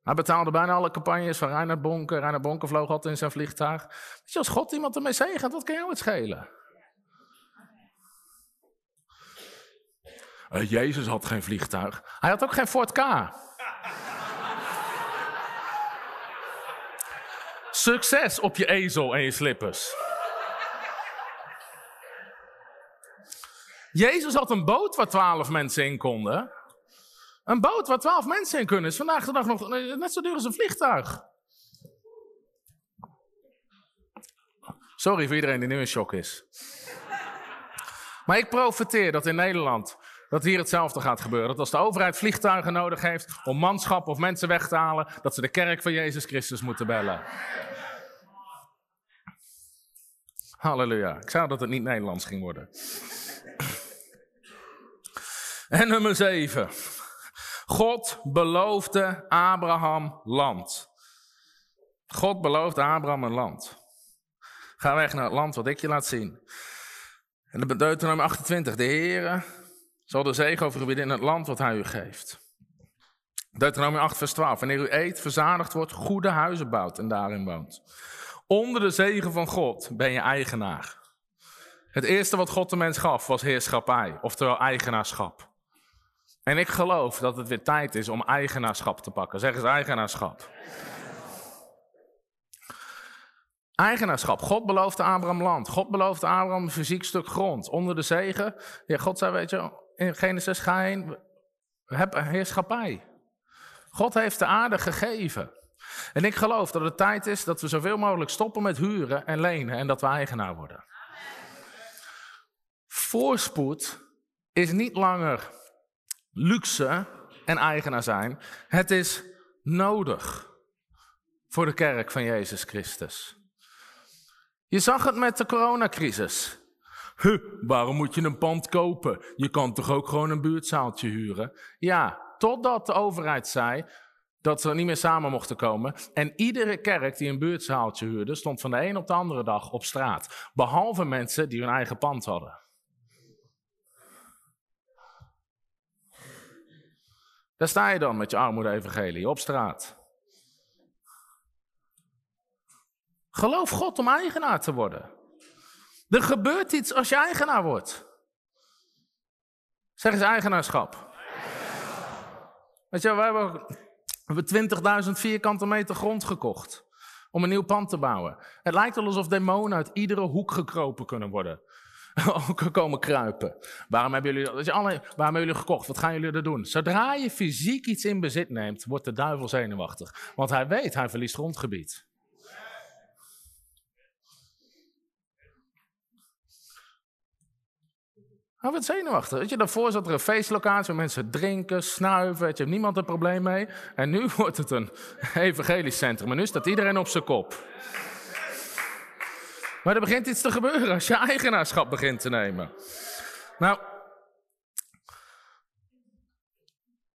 Hij betaalde bijna alle campagnes van Reinhard Bonke. Reinhard Bonke vloog altijd in zijn vliegtuig. Weet je, als God iemand ermee zegent, wat kan jou het schelen? Uh, Jezus had geen vliegtuig. Hij had ook geen Ford K. Succes op je ezel en je slippers. Jezus had een boot waar twaalf mensen in konden. Een boot waar twaalf mensen in kunnen is vandaag de dag nog net zo duur als een vliegtuig. Sorry voor iedereen die nu in shock is. Maar ik profiteer dat in Nederland dat hier hetzelfde gaat gebeuren. Dat als de overheid vliegtuigen nodig heeft om manschap of mensen weg te halen, dat ze de kerk van Jezus Christus moeten bellen. Halleluja. Ik zou dat het niet Nederlands ging worden. En nummer 7. God beloofde Abraham land. God beloofde Abraham een land. Ga weg naar het land wat ik je laat zien. En de Deuteronomium 28. De Heere zal de zegen over u bieden in het land wat hij u geeft. Deuteronomium 8 vers 12. Wanneer u eet, verzadigd wordt, goede huizen bouwt en daarin woont. Onder de zegen van God ben je eigenaar. Het eerste wat God de mens gaf was heerschappij, oftewel eigenaarschap. En ik geloof dat het weer tijd is om eigenaarschap te pakken. Zeg eens eigenaarschap. Eigenaarschap. God beloofde Abraham land. God beloofde Abraham een fysiek stuk grond. Onder de zegen. Ja, God zei, weet je, in Genesis ga heen. Heb heerschappij. God heeft de aarde gegeven. En ik geloof dat het tijd is dat we zoveel mogelijk stoppen met huren en lenen. En dat we eigenaar worden. Voorspoed is niet langer luxe en eigenaar zijn. Het is nodig voor de kerk van Jezus Christus. Je zag het met de coronacrisis. Huh, waarom moet je een pand kopen? Je kan toch ook gewoon een buurtzaaltje huren? Ja, totdat de overheid zei dat ze niet meer samen mochten komen. En iedere kerk die een buurtzaaltje huurde, stond van de een op de andere dag op straat. Behalve mensen die hun eigen pand hadden. Daar sta je dan met je armoede-evangelie op straat. Geloof God om eigenaar te worden. Er gebeurt iets als je eigenaar wordt. Zeg eens eigenaarschap. Weet je, we hebben 20.000 vierkante meter grond gekocht om een nieuw pand te bouwen. Het lijkt wel alsof demonen uit iedere hoek gekropen kunnen worden. komen kruipen. Waarom hebben, jullie, waarom hebben jullie gekocht? Wat gaan jullie er doen? Zodra je fysiek iets in bezit neemt, wordt de duivel zenuwachtig. Want hij weet, hij verliest grondgebied. Hij wordt zenuwachtig. Weet je, daarvoor zat er een feestlocatie waar mensen drinken, snuiven. Je, hebt niemand een probleem mee. En nu wordt het een evangelisch centrum. En nu staat iedereen op zijn kop. Maar er begint iets te gebeuren als je eigenaarschap begint te nemen. Nou,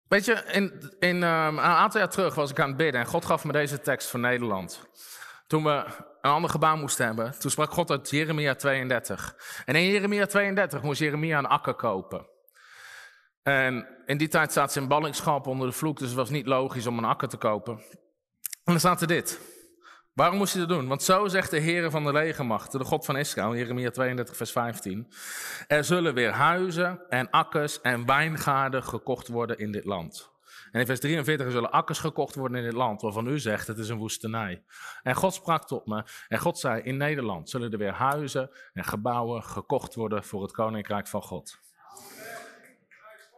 weet je, in, in, um, een aantal jaar terug was ik aan het bidden en God gaf me deze tekst voor Nederland. Toen we een ander gebouw moesten hebben, toen sprak God uit Jeremia 32. En in Jeremia 32 moest Jeremia een akker kopen. En in die tijd staat ze in ballingschap onder de vloek, dus het was niet logisch om een akker te kopen. En dan staat er dit. Waarom moest hij dat doen? Want zo zegt de Heer van de legermachten, de God van Israël, Jeremia 32, vers 15. Er zullen weer huizen en akkers en wijngaarden gekocht worden in dit land. En in vers 43 zullen akkers gekocht worden in dit land, waarvan u zegt het is een woestenij. En God sprak tot me en God zei, in Nederland zullen er weer huizen en gebouwen gekocht worden voor het koninkrijk van God.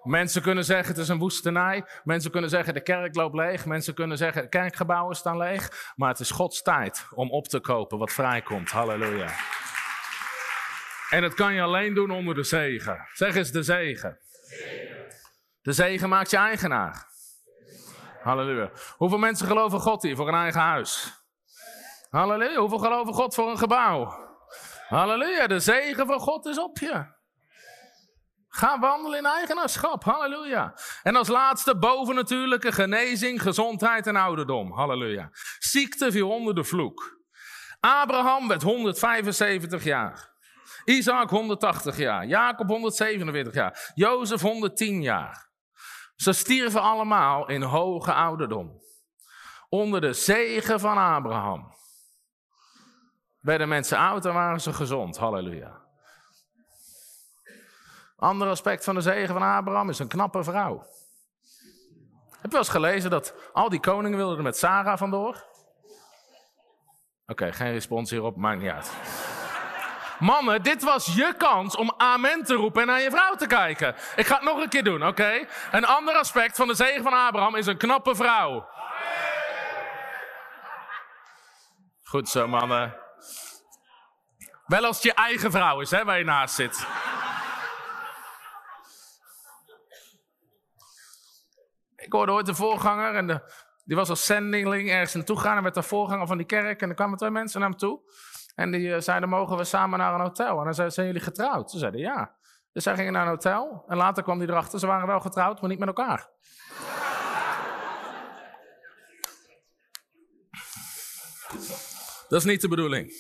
Mensen kunnen zeggen het is een woestenij. Mensen kunnen zeggen de kerk loopt leeg. Mensen kunnen zeggen kerkgebouwen staan leeg. Maar het is Gods tijd om op te kopen wat vrijkomt. Halleluja. En dat kan je alleen doen onder de zegen. Zeg eens de zegen. De zegen maakt je eigenaar. Halleluja. Hoeveel mensen geloven God hier voor een eigen huis? Halleluja. Hoeveel geloven God voor een gebouw? Halleluja. De zegen van God is op je. Ga wandelen in eigenaarschap. Halleluja. En als laatste bovennatuurlijke genezing, gezondheid en ouderdom. Halleluja. Ziekte viel onder de vloek. Abraham werd 175 jaar. Isaac 180 jaar. Jacob 147 jaar. Jozef 110 jaar. Ze stierven allemaal in hoge ouderdom. Onder de zegen van Abraham. Werden mensen oud en waren ze gezond. Halleluja. Ander aspect van de zegen van Abraham is een knappe vrouw. Heb je wel eens gelezen dat al die koningen wilden er met Sarah vandoor? Oké, geen respons hierop, maakt niet uit. Mannen, dit was je kans om amen te roepen en naar je vrouw te kijken. Ik ga het nog een keer doen, oké? Een ander aspect van de zegen van Abraham is een knappe vrouw. Goed zo, mannen. Wel als het je eigen vrouw is, hè, waar je naast zit. Ik hoorde ooit de voorganger en die was als zendeling ergens naartoe gegaan en werd de voorganger van die kerk. En er kwamen twee mensen naar hem toe. En die eh, zeiden, mogen we samen naar een hotel? En dan zeiden zijn jullie getrouwd? Ze zeiden, ja. Dus zij gingen naar een hotel. En later kwam hij erachter, ze waren wel getrouwd, maar niet met elkaar. Dat is niet de bedoeling.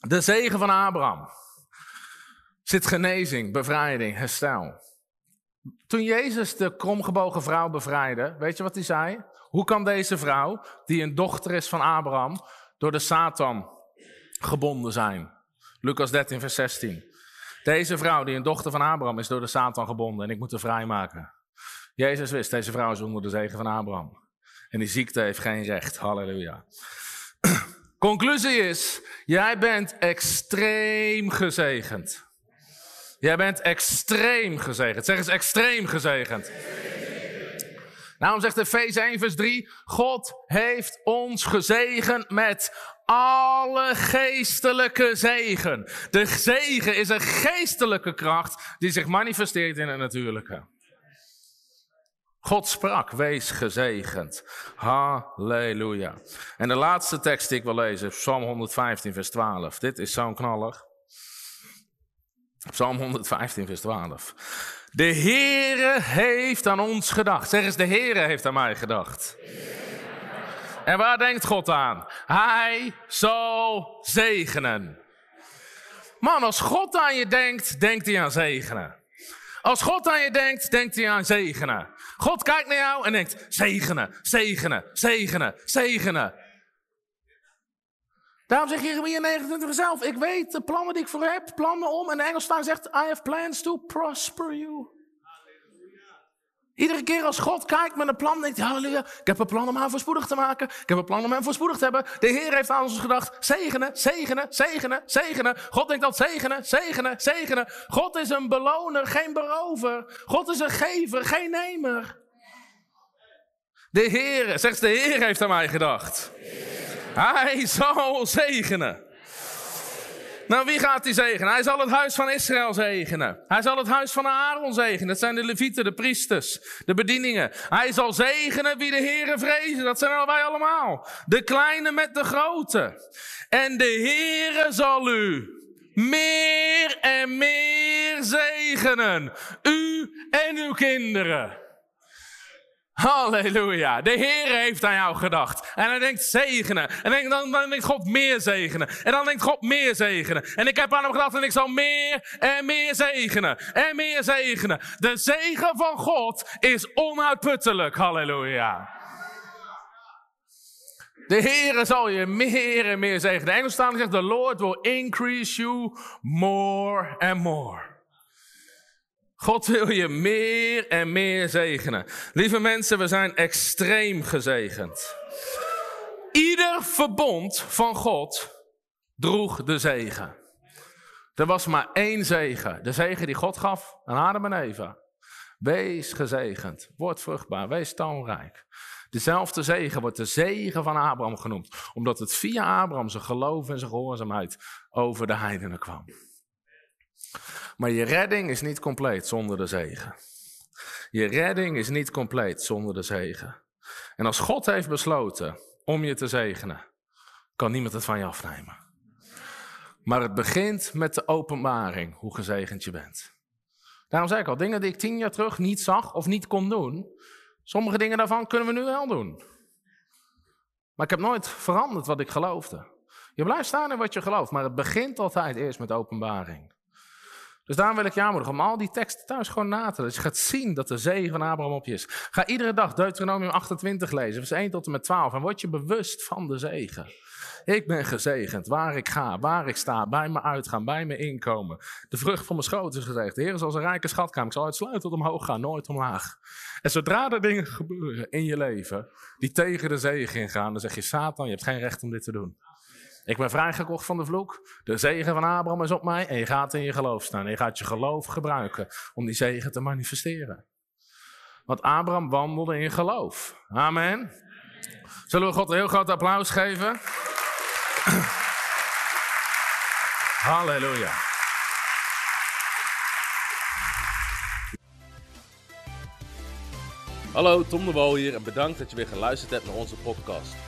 De zegen van Abraham zit genezing, bevrijding, herstel. Toen Jezus de kromgebogen vrouw bevrijdde, weet je wat hij zei? Hoe kan deze vrouw, die een dochter is van Abraham, door de Satan gebonden zijn? Lucas 13, vers 16. Deze vrouw, die een dochter van Abraham is, door de Satan gebonden en ik moet haar vrijmaken. Jezus wist, deze vrouw is onder de zegen van Abraham. En die ziekte heeft geen recht. Halleluja. Conclusie is, jij bent extreem gezegend. Jij bent extreem gezegend. Zeg eens extreem gezegend. Daarom zegt Efeze 1 vers 3, God heeft ons gezegend met alle geestelijke zegen. De zegen is een geestelijke kracht die zich manifesteert in het natuurlijke. God sprak, wees gezegend. Halleluja. En de laatste tekst die ik wil lezen, Psalm 115, vers 12. Dit is zo'n knaller. Psalm 115, vers 12. De Heere heeft aan ons gedacht. Zeg eens, de Heere heeft aan mij gedacht. En waar denkt God aan? Hij zal zegenen. Man, als God aan je denkt, denkt hij aan zegenen. Als God aan je denkt, denkt hij aan zegenen. God kijkt naar jou en denkt: zegenen, zegenen, zegenen, zegenen. Daarom zegt Jeremia 29 zelf: Ik weet de plannen die ik voor heb, plannen om. En de Engels staan zegt: I have plans to prosper you. Iedere keer als God kijkt met een plan, denkt hij, halleluja, ik heb een plan om haar voorspoedig te maken. Ik heb een plan om hem voorspoedig te hebben. De Heer heeft aan ons gedacht, zegenen, zegenen, zegenen, zegenen. God denkt al zegenen, zegenen, zegenen. God is een beloner, geen berover. God is een gever, geen nemer. De Heer, zegt de Heer heeft aan mij gedacht. Hij zal zegenen. Nou, wie gaat hij zegenen? Hij zal het huis van Israël zegenen. Hij zal het huis van Aaron zegenen. Dat zijn de levieten, de priesters, de bedieningen. Hij zal zegenen wie de Heeren vrezen. Dat zijn wij allemaal. De kleine met de grote. En de Heere zal u meer en meer zegenen. U en uw kinderen. Halleluja. De Heer heeft aan jou gedacht. En hij denkt zegenen. En dan, denkt God meer zegenen. En dan denkt God meer zegenen. En ik heb aan hem gedacht en ik zal meer en meer zegenen. En meer zegenen. De zegen van God is onuitputtelijk. Halleluja. De Heer zal je meer en meer zegenen. De Engels zegt, the Lord will increase you more and more. God wil je meer en meer zegenen. Lieve mensen, we zijn extreem gezegend. Ieder verbond van God droeg de zegen. Er was maar één zegen. De zegen die God gaf aan Adam en Eva. Wees gezegend, word vruchtbaar, wees talrijk. Dezelfde zegen wordt de zegen van Abraham genoemd, omdat het via Abraham zijn geloof en zijn gehoorzaamheid over de heidenen kwam. Maar je redding is niet compleet zonder de zegen. Je redding is niet compleet zonder de zegen. En als God heeft besloten om je te zegenen, kan niemand het van je afnemen. Maar het begint met de openbaring hoe gezegend je bent. Daarom zei ik al, dingen die ik tien jaar terug niet zag of niet kon doen, sommige dingen daarvan kunnen we nu wel doen. Maar ik heb nooit veranderd wat ik geloofde. Je blijft staan in wat je gelooft, maar het begint altijd eerst met openbaring. Dus daarom wil ik je aanmoedigen om al die teksten thuis gewoon na te lezen. Je gaat zien dat de zegen van Abraham op je is. Ga iedere dag Deuteronomium 28 lezen, vers 1 tot en met 12. En word je bewust van de zegen. Ik ben gezegend, waar ik ga, waar ik sta, bij me uitgaan, bij me inkomen. De vrucht van mijn schoot is gezegd. De Heer is als een rijke schatkamer. Ik zal uitsluitend omhoog gaan, nooit omlaag. En zodra er dingen gebeuren in je leven die tegen de zegen ingaan, dan zeg je, Satan, je hebt geen recht om dit te doen. Ik ben vrijgekocht van de vloek. De zegen van Abraham is op mij. En je gaat in je geloof staan. En je gaat je geloof gebruiken om die zegen te manifesteren. Want Abraham wandelde in geloof. Amen. Zullen we God een heel groot applaus geven? Halleluja. Hallo, Tom de Wol hier en bedankt dat je weer geluisterd hebt naar onze podcast.